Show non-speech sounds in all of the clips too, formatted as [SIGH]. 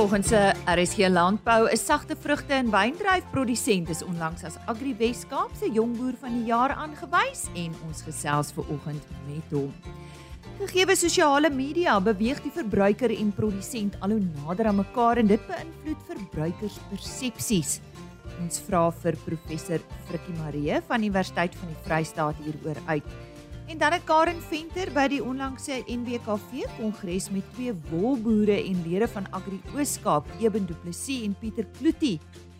Volgens se RSG Landbou is sagte vrugte en wyndryfprodusent is onlangs as Agri Weskaap se jongboer van die jaar aangewys en ons gesels ver oggend met hom. Gegeewe sosiale media beweeg die verbruiker en produsent al hoe nader aan mekaar en dit beïnvloed verbruikerspersepsies. Ons vra vir professor Frikkie Marie van Universiteit van die Vrystaat hieroor uit. En dan het Karen Venter by die onlangse NWKV kongres met twee wolboere en lede van Agri Ooskaap, Eben Du Plessis en Pieter Kloetie,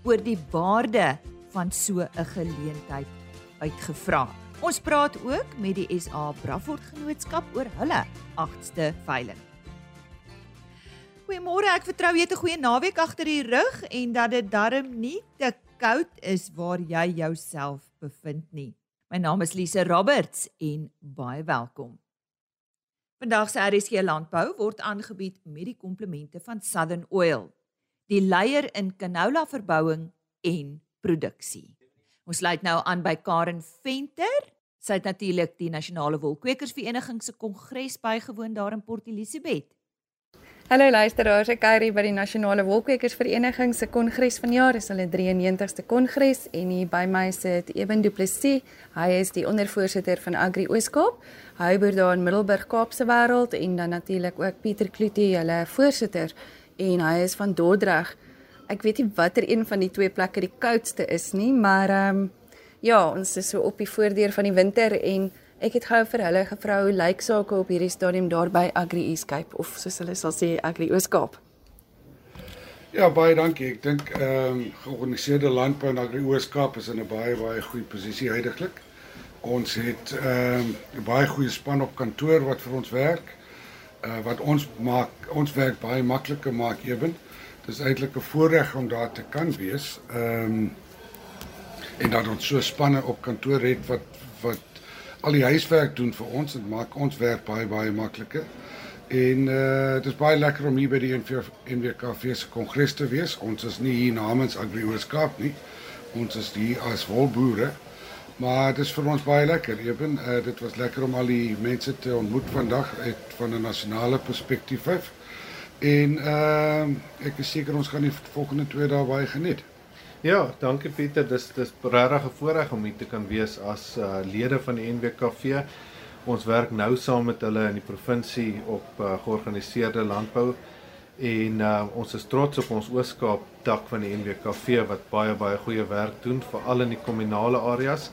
oor die waarde van so 'n geleentheid uitgevra. Ons praat ook met die SA Bravort Genootskap oor hulle 8ste veiling. Goeiemôre, ek vertrou jy het 'n goeie naweek agter die rug en dat dit darm nie te koud is waar jy jouself bevind nie. My naam is Lise Roberts en baie welkom. Vandag se RSG Landbou word aangebied met die komplemente van Southern Oil, die leier in canola verbouing en produksie. Ons sluit nou aan by Karen Venter. Sy het natuurlik die Nasionale Wolkwekersvereniging se kongres bygewoon daar in Port Elizabeth. Hallo luisteraars, ek kuier hier by die Nasionale Wolkwekersvereniging se kongres vanjaar. Dit is hulle 93ste kongres en hier by my sit Eben Du Plessis. Hy is die ondervoorsitter van Agri Ooskaap. Hy boer daar in Middelburg, Kaapse Wêreld en dan natuurlik ook Pieter Kloetie, hulle voorsitter en hy is van Dordrecht. Ek weet nie watter een van die twee plekke die koudste is nie, maar ehm um, ja, ons is so op die voordeur van die winter en Ek het gou vir hulle gevra hoe lyk sake op hierdie stadium daar by Agri Escape of soos hulle sal sê Agri Ooskaap. Ja, baie dankie. Ek dink ehm um, georganiseerde landbou en Agri Ooskaap is in 'n baie baie goeie posisie heidaglik. Ons het ehm um, 'n baie goeie span op kantoor wat vir ons werk. Uh wat ons maak, ons werk baie makliker maak ewen. Dis eintlik 'n voorreg om daar te kan wees. Ehm um, en dat ons so spanne op kantoor het wat wat al die huiswerk doen vir ons en maak ons werk baie baie makliker. En uh dit is baie lekker om hier by die NWKV se kongres te wees. Ons is nie hier namens Agri Ooskaap nie. Ons is hier as wolboere. Maar dit is vir ons baie lekker. Eben, uh dit was lekker om al die mense te ontmoet vandag uit van 'n nasionale perspektief. En uh ek is seker ons gaan die volgende 2 dae baie geniet. Ja, dankie Pieter. Dis dis regtig 'n voorreg om hier te kan wees as uh, lede van die NWKV. Ons werk nou saam met hulle in die provinsie op uh, georganiseerde landbou en uh, ons is trots op ons Ooskaap tak van die NWKV wat baie baie goeie werk doen veral in die kommunale areas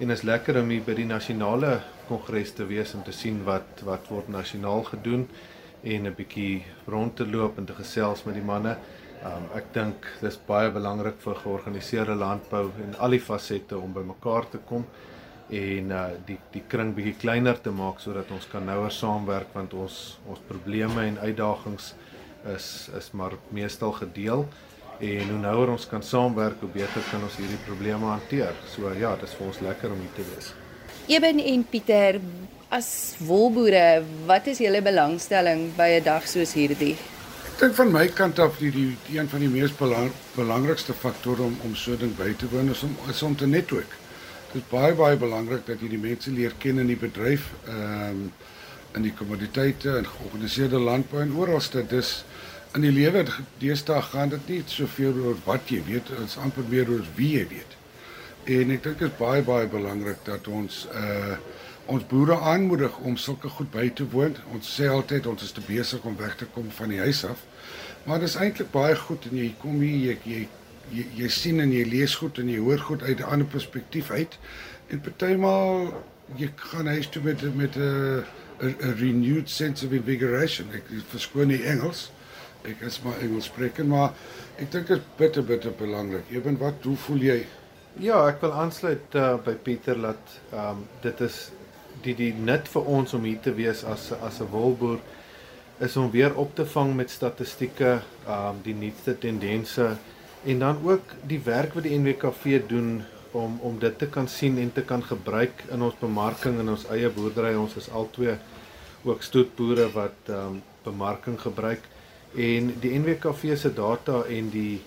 en is lekker om hier by die nasionale kongres te wees om te sien wat wat word nasionaal gedoen en 'n bietjie rond te loop en te gesels met die manne. Um ek dink dis baie belangrik vir georganiseerde landbou en al die fasette om bymekaar te kom en uh die die kring bietjie kleiner te maak sodat ons kan nouer saamwerk want ons ons probleme en uitdagings is is maar meestal gedeel en hoe nouer ons kan saamwerk hoe beter kan ons hierdie probleme hanteer. So ja, dis vir ons lekker om hier te wees. Eben en Pieter, as wolboere, wat is julle belangstelling by 'n dag soos hierdie? Dink van my kant af die, die, die een van die mees belang, belangrikste faktore om om so ding by te woon is om is om te netwerk. Dit is baie baie belangrik dat jy die mense leer ken in die bedryf, ehm um, in die kommoditeite en georganiseerde landbou en oralste. Dis in die lewe deesdae gaan dit nie soveel oor wat jy weet, dit is amper meer oor wie jy weet. En ek dink dit is baie baie belangrik dat ons uh ons boere aanmoedig om sulke goed by te woon. Ons sê altyd ons is te besig om weg te kom van die huis af. Maar dit is eintlik baie goed en jy kom hier jy jy jy, jy sien en jy lees goed en jy hoor goed uit 'n ander perspektief uit. En partymal jy gaan huis toe met met 'n 'n renewed sense of invigoration. Ek verskoon die Engels. Ek is maar Engels spreek, maar ek dink dit is bitter bitter belangrik. Ewen wat hoe voel jy? Ja, ek wil aansluit uh, by Pieter dat ehm um, dit is die die nut vir ons om hier te wees as as 'n wolboer is om weer op te vang met statistieke, um die nuutste tendense en dan ook die werk wat die NWKV doen om om dit te kan sien en te kan gebruik in ons bemarking in ons eie boerdery. Ons is albei ook stoetboere wat um bemarking gebruik en die NWKV se data en die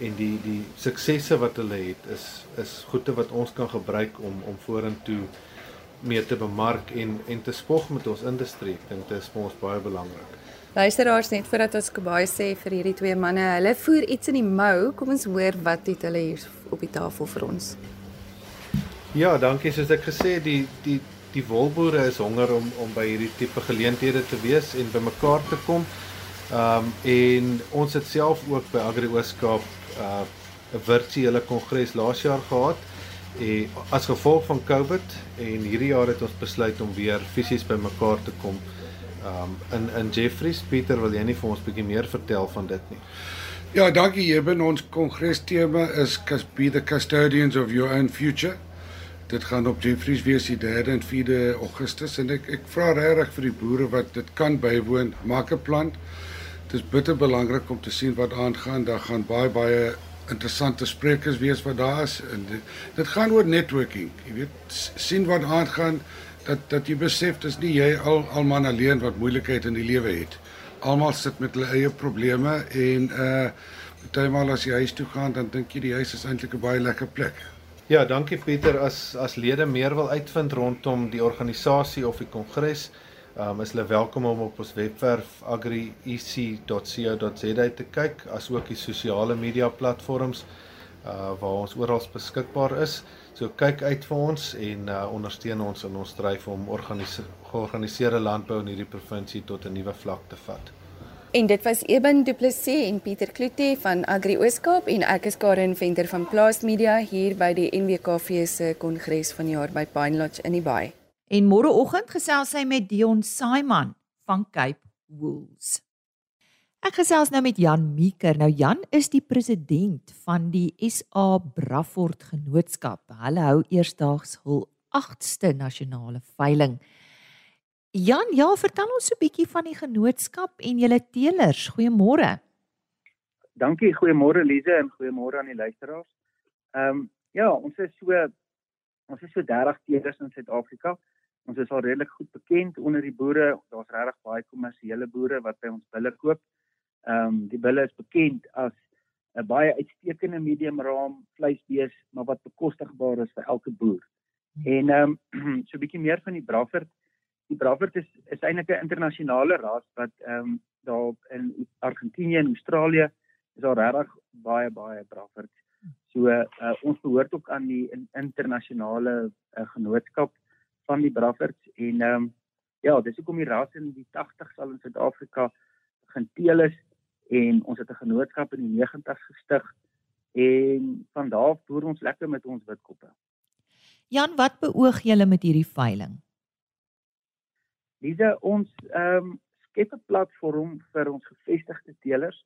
en die die suksesse wat hulle het is is goede wat ons kan gebruik om om vorentoe mee te bemark en en te spog met ons industrie. Ek dink dit is vir ons baie belangrik. Luisteraars net voordat ons Kabaai sê vir hierdie twee manne, hulle voer iets in die mou. Kom ons hoor wat het hulle hier op die tafel vir ons. Ja, dankie. Soos ek gesê die die die wolboere is honger om om by hierdie tipe geleenthede te wees en bymekaar te kom. Ehm um, en ons het self ook by Agri Ooskaap uh 'n virtuele kongres laas jaar gehad en as gevolg van Covid en hierdie jaar het ons besluit om weer fisies bymekaar te kom. Um, in in Jeffreys Pieter wil jy nie vir ons bietjie meer vertel van dit nie. Ja, dankie Eben. Ons kongres tema is be the custodians of your own future dit gaan op Jeffreys wees die 3de en 4de Augustus en ek ek vra regtig vir die boere wat dit kan bywoon, maak 'n plan. Dit is bitter belangrik om te sien wat aangaan. Daar gaan baie baie interessante sprekers wees wat daar is en dit, dit gaan oor networking. Jy weet sien wat aangaan dat dat jy besef dis nie jy al almal alleen wat moeilikheid in die lewe het. Almal sit met hulle eie probleme en uh partymal as jy huis toe gaan dan dink jy die huis is eintlik 'n baie lekker plek. Ja, dankie Pieter. As as lede meer wil uitvind rondom die organisasie of die kongres, um, is hulle welkom om op ons webwerf agriec.co.za te kyk, asook die sosiale media platforms uh waar ons oral beskikbaar is. So kyk uit vir ons en uh ondersteun ons in ons dryf om georganiseerde landbou in hierdie provinsie tot 'n nuwe vlak te vat. En dit was Eben Du Plessis en Pieter Kloete van Agri Ooskaap en ek is Karen Venter van Plaas Media hier by die NWKV se kongres van die jaar by Pine Lodge in die Baai. En môreoggend gesels sy met Dion Saiman van Cape Wools. Ek gesels nou met Jan Meeker. Nou Jan is die president van die SA Braford Genootskap. Hulle hou eersdaags hul 8ste nasionale veiling. Jan, ja, vertel ons so 'n bietjie van die genootskap en julle teelers. Goeiemôre. Dankie, goeiemôre Lize en goeiemôre aan die luisteraars. Ehm um, ja, ons is so ons is so 30 teelers in Suid-Afrika. Ons is al redelik goed bekend onder die boere. Daar's regtig baie kommersiële boere wat by ons bulle koop. Ehm um, die bulle is bekend as 'n baie uitstekende medium raam vleisbees, maar wat bekostigbaar is vir elke boer. Hmm. En ehm um, [CLEARS THROAT] so 'n bietjie meer van die Braffert die Bravert is is eintlik 'n internasionale ras wat ehm um, daar in Argentinië en Australië is daar regtig baie baie Bravert. So uh, ons behoort ook aan die in, internasionale uh, genootskap van die Braverts en ehm um, ja, dis hoekom die ras in die 80s al in Suid-Afrika begin teel is en ons het 'n genootskap in die 90s gestig en van daar af boer ons lekker met ons witkoppe. Jan, wat beoog julle met hierdie veiling? Dis ons ehm um, skep 'n platform vir ons gevestigde teelers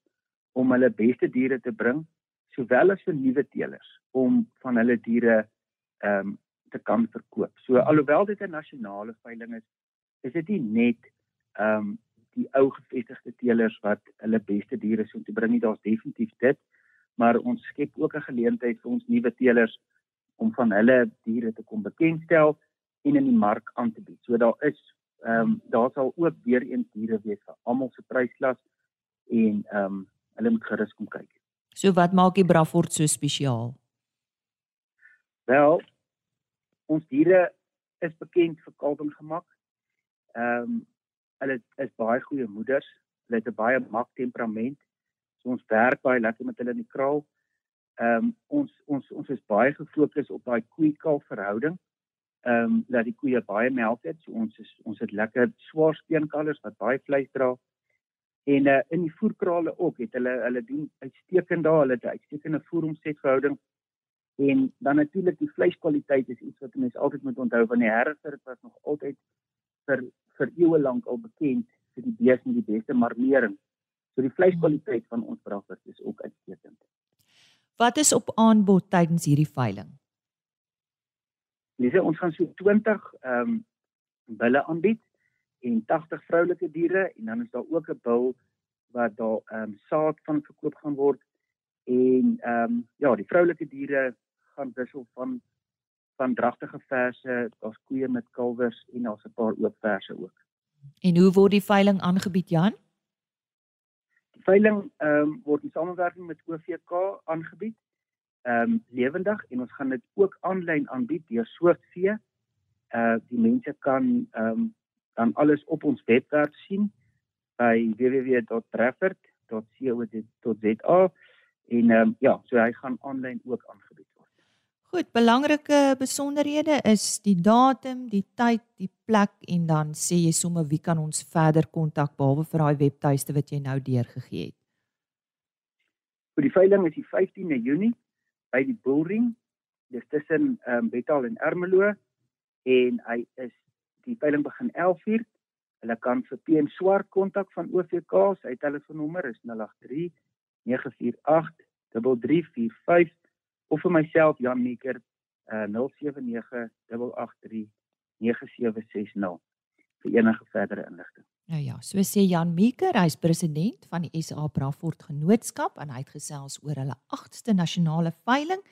om hulle beste diere te bring, sowel as vir nuwe teelers om van hulle diere ehm um, te kan verkoop. So alhoewel dit 'n nasionale veiling is, is dit nie net ehm um, die ou gevestigde teelers wat hulle beste diere so te bring nie, daar's definitief dit, maar ons skep ook 'n geleentheid vir ons nuwe teelers om van hulle diere te kom bekendstel en in die mark aan te bied. So daar is Ehm um, daar sal ook weer eens diere wees vir almal se prysklas en ehm um, hulle moet gerus kom kyk. So wat maak die Braford so spesiaal? Wel, ons diere is bekend vir kalwing gemak. Ehm um, hulle is baie goeie moeders. Hulle het 'n baie mak temperament. So ons werk baie lekker met hulle in die kraal. Ehm um, ons ons ons is baie gefokus op daai koei-kalf verhouding ehm um, dat die koeie baie melk het. So ons is ons het lekker swaar steenkalvers wat baie vleis dra. En uh, in die voerkrale ook het hulle hulle doen uitstekend daar. Hulle het 'n uitstekende voeromsetverhouding. En dan natuurlik die vleiskwaliteit is iets wat mense altyd moet onthou van die Hereford wat nog altyd vir vir eeue lank al bekend vir die bees met die beste marmering. So die vleiskwaliteit van ons braffers is ook uitstekend. Wat is op aanbod tydens hierdie veiling? Dis ons gaan so 20 ehm um, bulle aanbied en 80 vroulike diere en dan is daar ook 'n bul wat daar ehm um, saad van verkoop gaan word en ehm um, ja, die vroulike diere gaan wissel van van dragtige verse, daar's koeie met kalwers en daar's 'n paar oop verse ook. En hoe word die veiling aangebied, Jan? Die veiling ehm um, word in samewerking met OVK aangebied ehm um, lewendig en ons gaan dit ook aanlyn aanbied deur Soortvee uh die mense kan ehm um, dan alles op ons webwerf sien by www.treffert.co.za en ehm um, ja, so hy gaan aanlyn ook aangebied. Goed, belangrike besonderhede is die datum, die tyd, die plek en dan sê jy sommer wie kan ons verder kontak behalwe vir daai webtuiste wat jy nou deurgegee het. Vir die veiling is die 15de Junie by die Bullring. Dis tussen ehm um, Bethal en Ermelo en hy is die veiling begin 11:00. Hulle kan vir PM Swart kontak van OVK. Sy telefoonnommer is 083 948 3345 of vir myself Jan Meeker uh, 079 883 9760 vir enige verdere inligting. Nou ja, so sê Jan Meeker, hy's president van die SA Bravfort Genootskap en hy het gesels oor hulle 8ste nasionale veiling.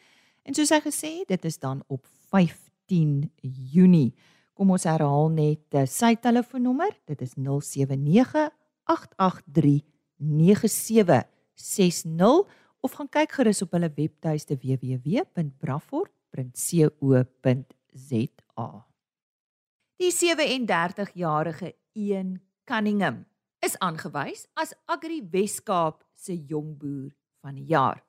En soos hy gesê het, dit is dan op 15 Junie. Kom ons herhaal net uh, sy telefoonnommer. Dit is 079 883 9760 of gaan kyk gerus op hulle webtuiste www.brafort.co.za. Die 37-jarige Een Cunningham is aangewys as Agri Weskaap se jong boer van die jaar.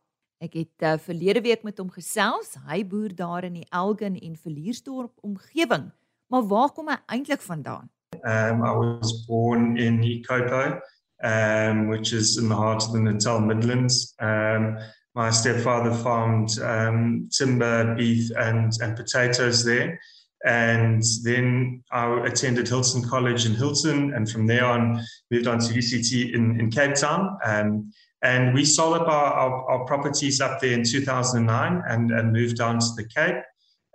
Ek het uh, verlede week met hom gesels. Hy boer daar in die Elgin en Verliersdorp omgewing. Maar waar kom hy eintlik vandaan? Um I was born in Ikopo, um which is in the heart of the Natal Midlands. Um my stepfather farmed um timber, beef and and potatoes there. and then I attended Hilton College in Hilton, and from there on moved on to UCT in, in Cape Town. Um, and we sold up our, our, our, properties up there in 2009 and, and moved down to the Cape.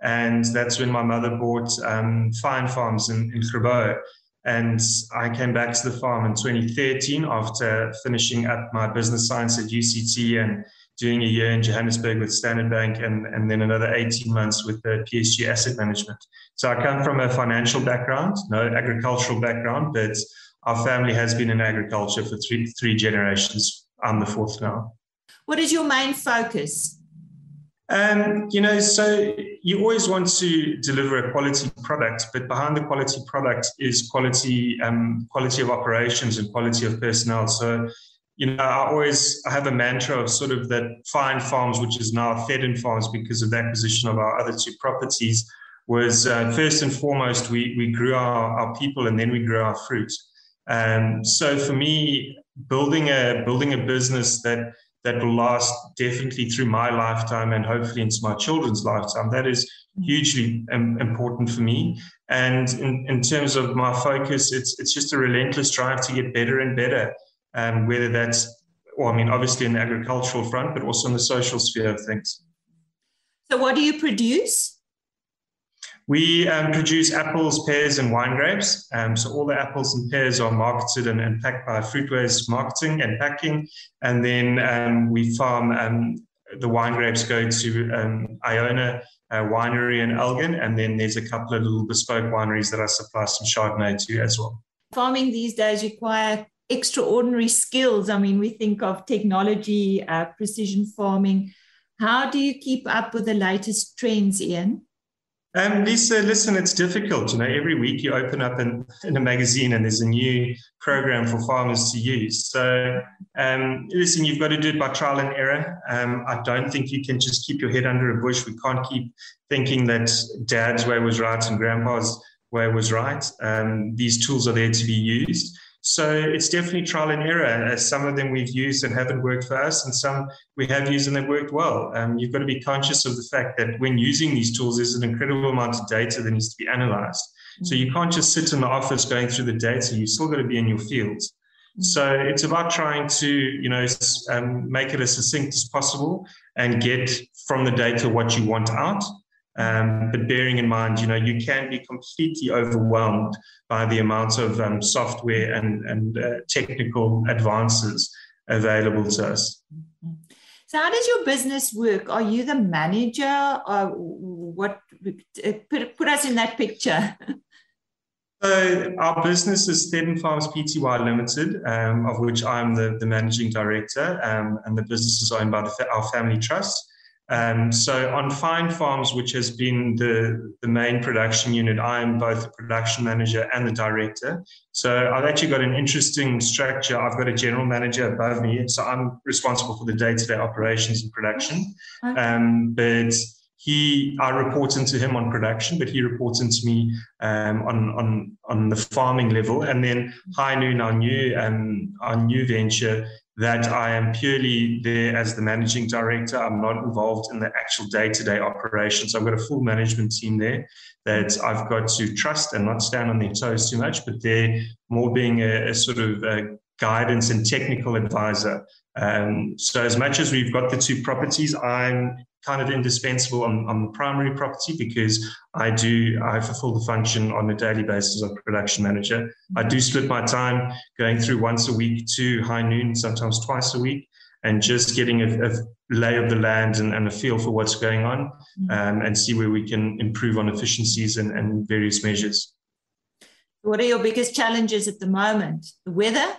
And that's when my mother bought um, Fine Farms in, in Grabo. And I came back to the farm in 2013 after finishing up my business science at UCT and doing a year in Johannesburg with Standard Bank and, and then another 18 months with the PSG Asset Management. So I come from a financial background, no agricultural background, but our family has been in agriculture for three, three generations. I'm the fourth now. What is your main focus? Um, you know, so you always want to deliver a quality product, but behind the quality product is quality, um, quality of operations and quality of personnel. So you know, I always I have a mantra of sort of that fine farms, which is now fed in farms because of the acquisition of our other two properties, was uh, first and foremost we we grew our, our people and then we grew our fruit. Um, so for me, building a building a business that that will last definitely through my lifetime and hopefully into my children's lifetime. That is hugely um, important for me. And in, in terms of my focus, it's it's just a relentless drive to get better and better um, whether that's, well, I mean, obviously in the agricultural front, but also in the social sphere of things. So, what do you produce? We um, produce apples, pears, and wine grapes. Um, so all the apples and pears are marketed and, and packed by Fruitways Marketing and Packing. And then um, we farm um, the wine grapes go to um, Iona uh, Winery in Elgin. And then there's a couple of little bespoke wineries that I supply some Chardonnay to as well. Farming these days require extraordinary skills. I mean, we think of technology, uh, precision farming. How do you keep up with the latest trends, Ian? Um, Lisa, listen, it's difficult. You know, every week you open up in, in a magazine and there's a new program for farmers to use. So, um, listen, you've got to do it by trial and error. Um, I don't think you can just keep your head under a bush. We can't keep thinking that dad's way was right and grandpa's way was right. Um, these tools are there to be used. So it's definitely trial and error. As some of them we've used and haven't worked for us, and some we have used and they've worked well. Um, you've got to be conscious of the fact that when using these tools, there's an incredible amount of data that needs to be analyzed. So you can't just sit in the office going through the data. You've still got to be in your fields. So it's about trying to, you know, um, make it as succinct as possible and get from the data what you want out. Um, but bearing in mind, you know, you can be completely overwhelmed by the amount of um, software and, and uh, technical advances available to us. So, how does your business work? Are you the manager, or what? Uh, put, put us in that picture. [LAUGHS] So our business is Thedden Farms Pty Limited, um, of which I'm the, the managing director, um, and the business is owned by the, our family trust. Um, so on Fine Farms, which has been the, the main production unit, I am both the production manager and the director. So I've actually got an interesting structure. I've got a general manager above me, so I'm responsible for the day-to-day operations and production. Okay. Um, but he, I report into him on production, but he reports into me um, on on on the farming level. And then High Noon, our new um, our new venture, that I am purely there as the managing director. I'm not involved in the actual day to day operations. I've got a full management team there that I've got to trust and not stand on their toes too much, but they're more being a, a sort of a guidance and technical advisor. Um, so, as much as we've got the two properties, I'm kind of indispensable on, on the primary property because I do I fulfill the function on a daily basis of production manager. I do split my time going through once a week to high noon, sometimes twice a week, and just getting a, a lay of the land and, and, a feel for what's going on mm-hmm. um, and see where we can improve on efficiencies and, and various measures. What are your biggest challenges at the moment? The weather?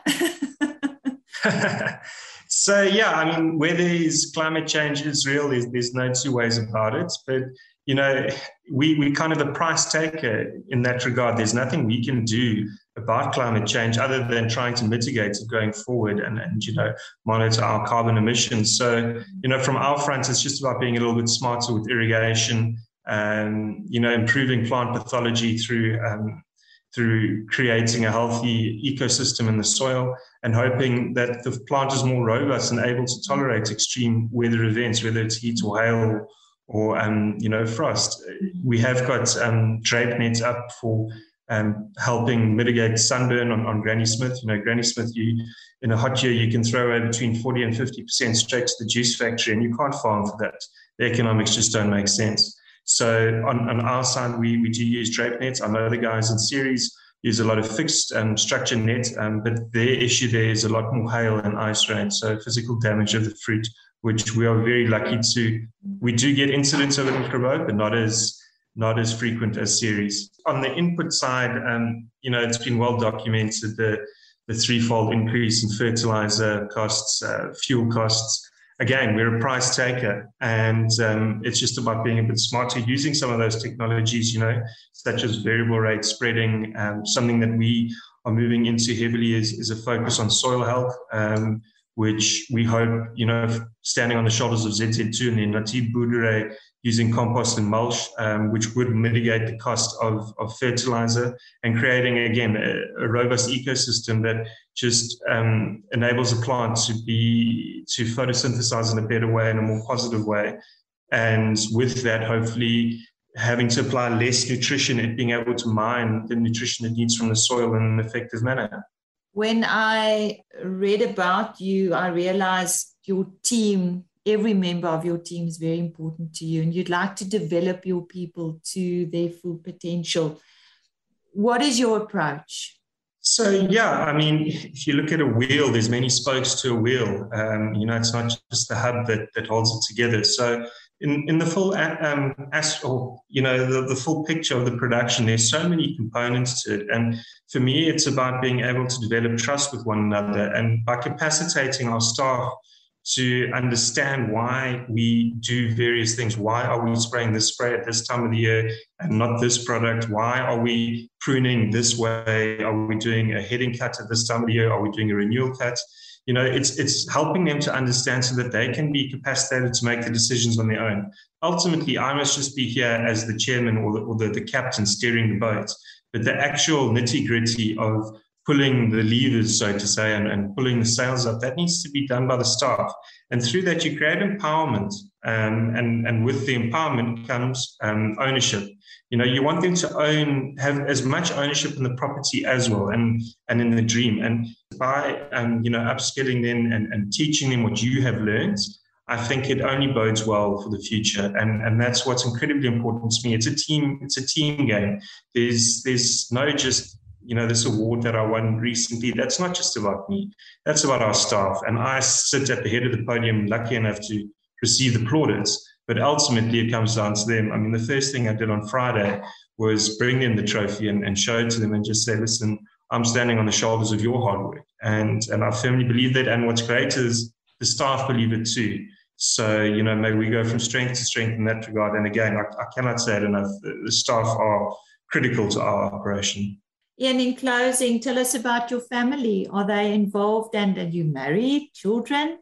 [LAUGHS] [LAUGHS] So yeah, I mean, whether there's climate change is real. There's, there's no two ways about it. But you know, we we kind of a price taker in that regard. There's nothing we can do about climate change other than trying to mitigate it going forward and, and you know monitor our carbon emissions. So you know, from our front, it's just about being a little bit smarter with irrigation and you know improving plant pathology through um, through creating a healthy ecosystem in the soil and hoping that the plant is more robust and able to tolerate extreme weather events, whether it's heat or hail or um, you know frost. We have got um, drape nets up for um, helping mitigate sunburn on, on Granny Smith. You know, Granny Smith, you in a hot year you can throw away between 40 and 50 percent straight to the juice factory, and you can't farm for that. The economics just don't make sense. So on, on our side, we, we do use drape nets. I know the guys in series use a lot of fixed um, structure net, um, but their issue there is a lot more hail and ice rain, so physical damage of the fruit, which we are very lucky to. We do get incidents of it in Grabouw, but not as not as frequent as series. On the input side, um, you know, it's been well documented the the threefold increase in fertilizer costs, uh, fuel costs, again, we're a price taker, and um, it's just about being a bit smarter using some of those technologies, you know, such as variable rate spreading. Um, something that we are moving into heavily is, is a focus on soil health, um, which we hope, you know, standing on the shoulders of ZZ2 and the Nateeb Boerdery using compost and mulch, um, which would mitigate the cost of, of fertilizer and creating, again, a, a robust ecosystem that just um, enables a plant to be to photosynthesize in a better way, in a more positive way. And with that, hopefully, having to apply less nutrition and being able to mine the nutrition it needs from the soil in an effective manner. When I read about you, I realized your team every member of your team is very important to you and you'd like to develop your people to their full potential. What is your approach? So yeah, I mean, if you look at a wheel, there's many spokes to a wheel. Um, you know, it's not just the hub that, that holds it together. So in, in the full um, as, or, you know the, the full picture of the production, there's so many components to it. And for me, it's about being able to develop trust with one another and by capacitating our staff to understand why we do various things. Why are we spraying this spray at this time of the year and not this product? Why are we pruning this way? Are we doing a heading cut at this time of the year? Are we doing a renewal cut? You know, it's it's helping them to understand so that they can be capacitated to make the decisions on their own. Ultimately, I must just be here as the chairman or the, or the, the captain steering the boat. But the actual nitty gritty of pulling the levers, so to say, and, and pulling the sails up. That needs to be done by the staff. And through that, you create empowerment. Um, and, and with the empowerment comes um, ownership. You know, you want them to own, have as much ownership in the property as well and, and in the dream. And by, um, you know, upskilling them and, and teaching them what you have learned, I think it only bodes well for the future, and and that's what's incredibly important to me. It's a team. It's a team game. There's there's no just you know, this award that I won recently, that's not just about me. That's about our staff. And I sit at the head of the podium, lucky enough to receive the plaudits. But ultimately, it comes down to them. I mean, the first thing I did on Friday was bring them the trophy and, and show it to them and just say, listen, I'm standing on the shoulders of your hard work. And, and I firmly believe that. And what's great is the staff believe it too. So, you know, maybe we go from strength to strength in that regard. And again, I, I cannot say it enough. The staff are critical to our operation. Ian, in closing, tell us about your family. Are they involved and are you married, children?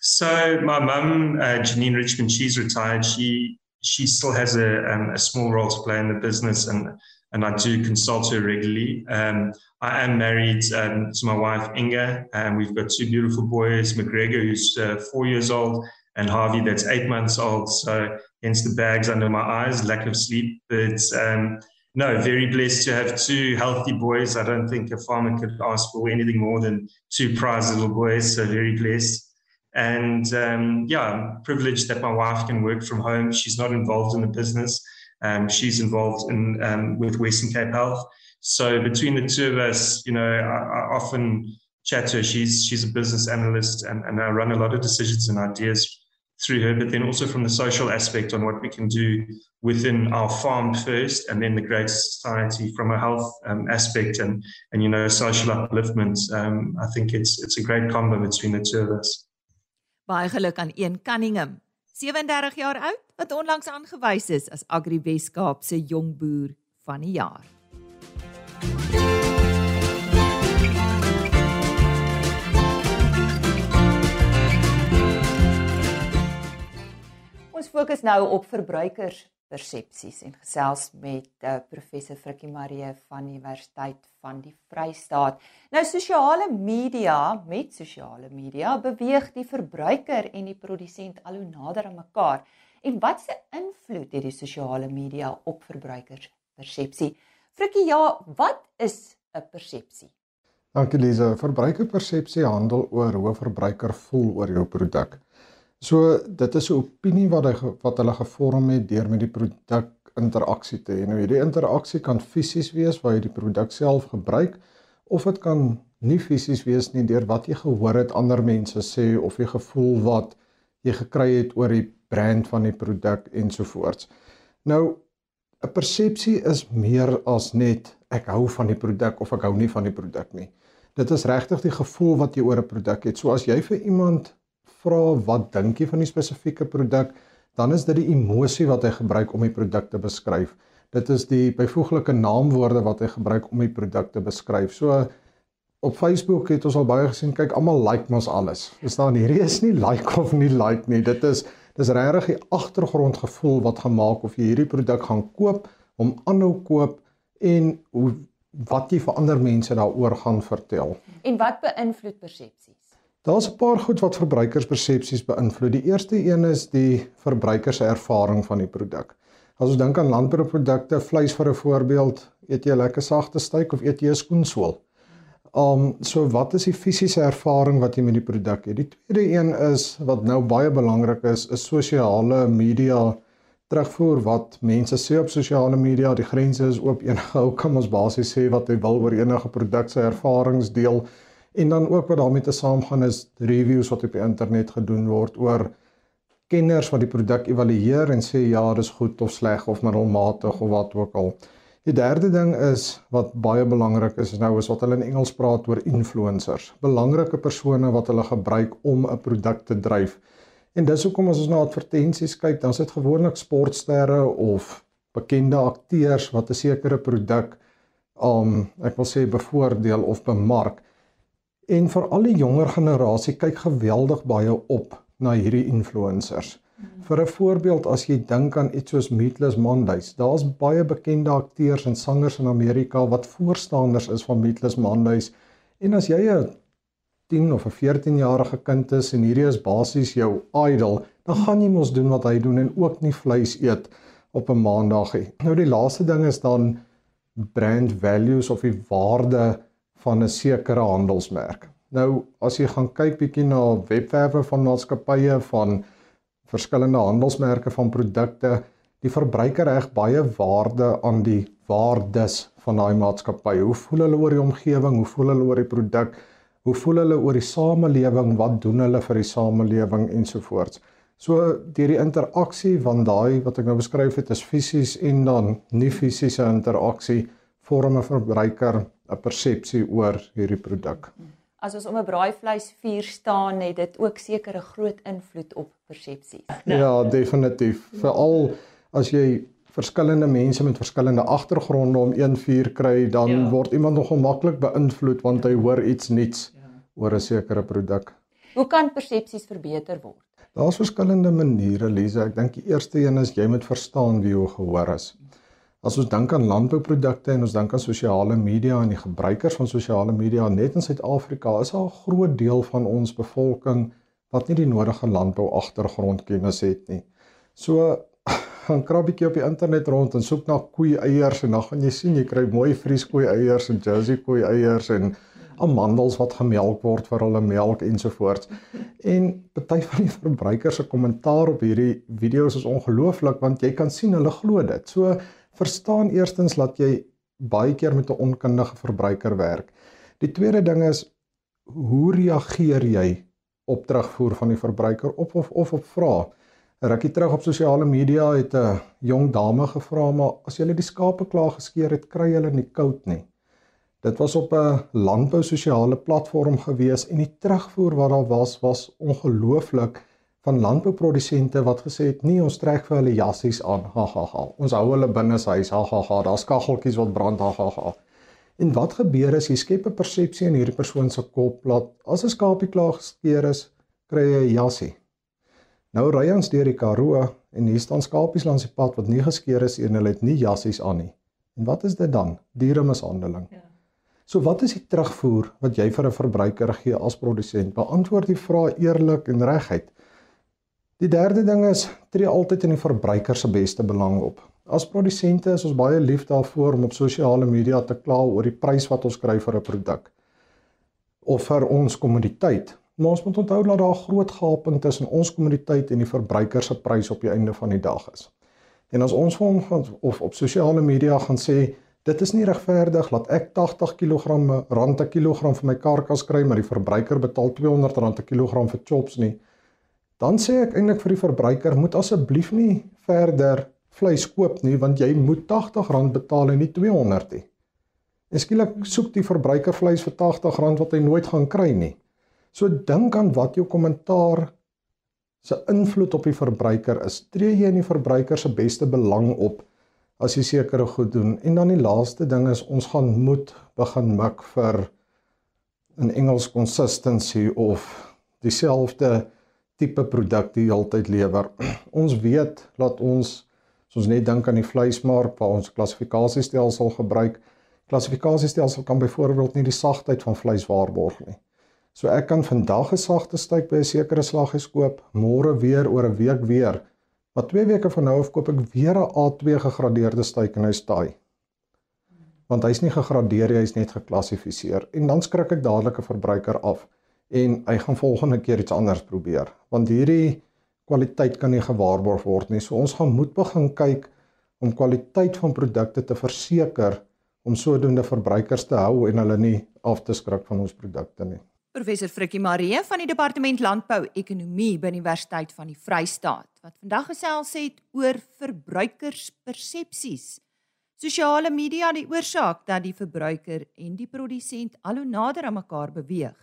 So my mum, uh, Janine Richmond, she's retired. She she still has a, um, a small role to play in the business, and and I do consult her regularly. Um, I am married um, to my wife Inga, and we've got two beautiful boys, McGregor, who's uh, four years old, and Harvey, that's eight months old. So hence the bags under my eyes, lack of sleep. But um, no, very blessed to have two healthy boys. I don't think a farmer could ask for anything more than two prize little boys. So very blessed. And um, yeah, I'm privileged that my wife can work from home. She's not involved in the business. Um, she's involved in um, with Western Cape Health. So between the two of us, you know, I, I often chat to her. She's she's a business analyst, and, and I run a lot of decisions and ideas through her. But then also from the social aspect on what we can do within our farm first, and then the greater society from a health um, aspect and and you know social upliftment. Um, I think it's it's a great combo between the two of us. Baie geluk aan een Cunningham, 37 jaar oud, wat onlangs aangewys is as Agri Weskaap se jong boer van die jaar. Ons fokus nou op verbruikers persepsies en gesels met uh, professor Frikkie Marie van die Universiteit van die Vrystaat. Nou sosiale media met sosiale media beweeg die verbruiker en die produsent al hoe nader aan mekaar. En wat se invloed het die sosiale media op verbruikers persepsie? Frikkie, ja, wat is 'n persepsie? Dankie Lize. Verbruikerpersepsie handel oor hoe 'n verbruiker voel oor jou produk. So dit is 'n opinie wat hy wat hulle gevorm het deur met die produk interaksie te hê. Nou hierdie interaksie kan fisies wees waar jy die produk self gebruik of dit kan nie fisies wees nie deur wat jy gehoor het ander mense sê of jy gevoel wat jy gekry het oor die brand van die produk ensovoorts. Nou 'n persepsie is meer as net ek hou van die produk of ek hou nie van die produk nie. Dit is regtig die gevoel wat jy oor 'n produk het. So as jy vir iemand vra wat dink jy van die spesifieke produk, dan is dit die emosie wat hy gebruik om die produk te beskryf. Dit is die byvoeglike naamwoorde wat hy gebruik om die produk te beskryf. So op Facebook het ons al baie gesien, kyk almal like mos alles. Verstaan, hierdie is nie like of nie like nie. Dit is dis regtig die agtergrondgevoel wat gemaak of jy hierdie produk gaan koop, om aanhou koop en hoe wat jy vir ander mense daaroor gaan vertel. En wat beïnvloed persepsies? Daar's 'n paar goed wat verbruikerspersepsies beïnvloed. Die eerste een is die verbruiker se ervaring van die produk. As ons dink aan landbouprodukte, vleis vir 'n voorbeeld, eet jy 'n lekker sagte steak of eet jy 'n skoensool? Um so wat is die fisiese ervaring wat jy met die produk het? Die tweede een is wat nou baie belangrik is, is sosiale media terugvoer wat mense sê op sosiale media. Die grense is oop. Enige ou kan ons basies sê wat hy wil oor enige produk se ervarings deel. En dan ook wat daarmee te saamgaan is reviews wat op die internet gedoen word oor kenners wat die produk evalueer en sê ja, dis goed of sleg of middelmatig of wat ook al. Die derde ding is wat baie belangrik is nou is wat hulle in Engels praat oor influencers. Belangrike persone wat hulle gebruik om 'n produk te dryf. En dis hoekom as ons na advertensies kyk, dan is dit gewoonlik sportsterre of bekende akteurs wat 'n sekere produk um ek wil sê bevoordeel of bemark. En vir al die jonger generasie kyk geweldig baie op na hierdie influencers. Vir 'n voorbeeld as jy dink aan iets soos Meatless Mondays, daar's baie bekende akteurs en sangers in Amerika wat voorstanders is van Meatless Mondays. En as jy 'n 10 of 'n 14 jarige kind is en hierdie is basies jou idol, dan gaan jy mos doen wat hy doen en ook nie vleis eet op 'n maandag nie. Nou die laaste ding is dan brand values of die waarde van 'n sekere handelsmerk. Nou as jy gaan kyk bietjie na webwerwe van maatskappye van verskillende handelsmerke van produkte, die verbruiker reg baie waarde aan die waardes van daai maatskappy. Hoe voel hulle oor die omgewing? Hoe voel hulle oor die produk? Hoe voel hulle oor die samelewing? Wat doen hulle vir die samelewing ensovoorts? So deur die interaksie van daai wat ek nou beskryf het, is fisies en dan nie fisiese interaksie vorm 'n verbruiker 'n persepsie oor hierdie produk. as ons om 'n braaivleisvuur staan, het dit ook seker 'n groot invloed op persepsies. Ja, definitief. Veral as jy verskillende mense met verskillende agtergronde om een vuur kry, dan ja. word iemand nogal maklik beïnvloed want hy hoor iets nuuts ja. oor 'n sekere produk. Hoe kan persepsies verbeter word? Daar's verskillende maniere, Lisa. Ek dink die eerste een is jy moet verstaan wie jou gehoor is. As ons dink aan landbouprodukte en ons dink aan sosiale media en die gebruikers van sosiale media net in Suid-Afrika, is daar 'n groot deel van ons bevolking wat nie die nodige landbou agtergrondkennis het nie. So [LAUGHS] gaan krabbietjie op die internet rond en soek na koei eiers en dan gaan jy sien jy kry mooi vrieskoei eiers en jersey koei eiers en amandels wat gemelk word vir hulle melk ensovoorts. En party van die verbruikers se kommentaar op hierdie video's is ongelooflik want jy kan sien hulle glo dit. So verstaan eerstens dat jy baie keer met 'n onkundige verbruiker werk. Die tweede ding is hoe reageer jy op terugvoer van die verbruiker op of of op vrae? Rukkie terug op sosiale media het 'n jong dame gevra maar as jy die skape klaar geskeer het, kry hulle nie koud nie. Dit was op 'n landbou sosiale platform gewees en die terugvoer wat daar was was ongelooflik van landbouprodusente wat gesê het nee ons trek vir hulle jassies aan ha ha ha ons hou hulle binne huis ha ha ha daar's kaggeltjies wat brand ha ha ha en wat gebeur is jy skep 'n persepsie in hierdie persoon se kop dat as 'n skapie klaar geskeer is kry hy 'n jassie Nou ry ons deur die Karoo en hier staan skapies langs die pad wat nie geskeer is en hulle het nie jassies aan nie. En wat is dit dan? Dieremishandeling. Ja. So wat is die terugvoer wat jy vir 'n verbruiker gee as produsent? Beantwoord die vraag eerlik en reguit. Die derde ding is tree altyd in die verbruiker se beste belang op. As produsente is ons baie lief daarvoor om op sosiale media te kla oor die prys wat ons kry vir 'n produk of vir ons kommoditeit. Maar ons moet onthou dat daar 'n groot gaping tussen ons kommoditeit en die verbruiker se prys op die einde van die dag is. En as ons vir hom gaan of op sosiale media gaan sê dit is nie regverdig dat ek 80 kg rand 'n kilogram vir my karkas kry maar die verbruiker betaal 200 rand 'n kilogram vir chops nie, dan sê ek eintlik vir die verbruiker moet asseblief nie verder vleis koop nie want jy moet 80 rand betaal en nie 200 nie. En skielik soek die verbruiker vleis vir 80 rand wat hy nooit gaan kry nie. So dink aan wat jou kommentaar se invloed op die verbruiker is. Tree jy in die verbruiker se beste belang op as jy sekere goed doen. En dan die laaste ding is ons gaan moet begin mik vir in Engels consistency of dieselfde tipe produk die altyd lewer. [CLEARS THROAT] Ons weet dat ons as ons net dink aan die vleismark waar ons klassifikasiestelsel gebruik, klassifikasiestelsel kan byvoorbeeld nie die sagtheid van vleis waarborg nie. So ek kan vandag 'n sagte styk by 'n sekere slaghuis koop, môre weer oor 'n week weer. Maar 2 weke van nou af koop ek weer 'n A2 gegradeerde styk en hy's taai. Want hy's nie gegradeer nie, hy's net geklassifiseer en dan skrik ek dadelik 'n verbruiker af en hy gaan volgende keer iets anders probeer. Want hierdie kwaliteit kan nie gewaarborg word nie. So ons gaan moet begin kyk om kwaliteit van produkte te verseker om sodoende verbruikers te hou en hulle nie af te skrik van ons produkte nie. Professor Frikkie Marie van die Departement Landbou Ekonomie by Universiteit van die Vrystaat wat vandag gesels het oor verbruikerspersepsies. Sosiale media die oorsaak dat die verbruiker en die produsent al hoe nader aan mekaar beweeg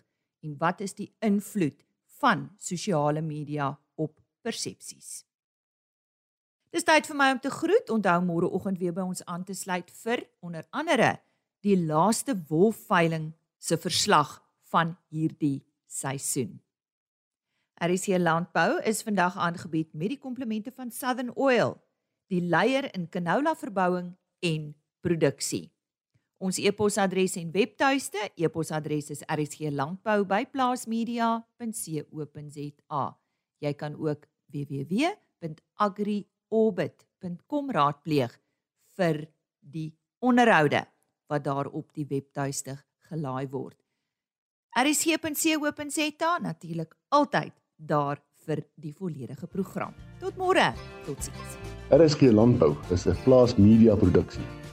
en wat is die invloed van sosiale media op persepsies? Dis tyd vir my om te groet. Onthou môreoggend weer by ons aan te sluit vir onder andere die laaste wolveiling se verslag van hierdie seisoen. RC Landbou is vandag aangebied met die komplemente van Southern Oil, die leier in canola verbouing en produksie. Ons e-posadres en webtuiste, e-posadres is rclandbou@plaasmedia.co.za. Jy kan ook www.agriorbit.com raadpleeg vir die onderhoude wat daar op die webtuiste gelaai word. RC.co.za natuurlik altyd daar vir die volledige program. Tot môre. Totsiens. RSG Landbou is 'n plaas media produksie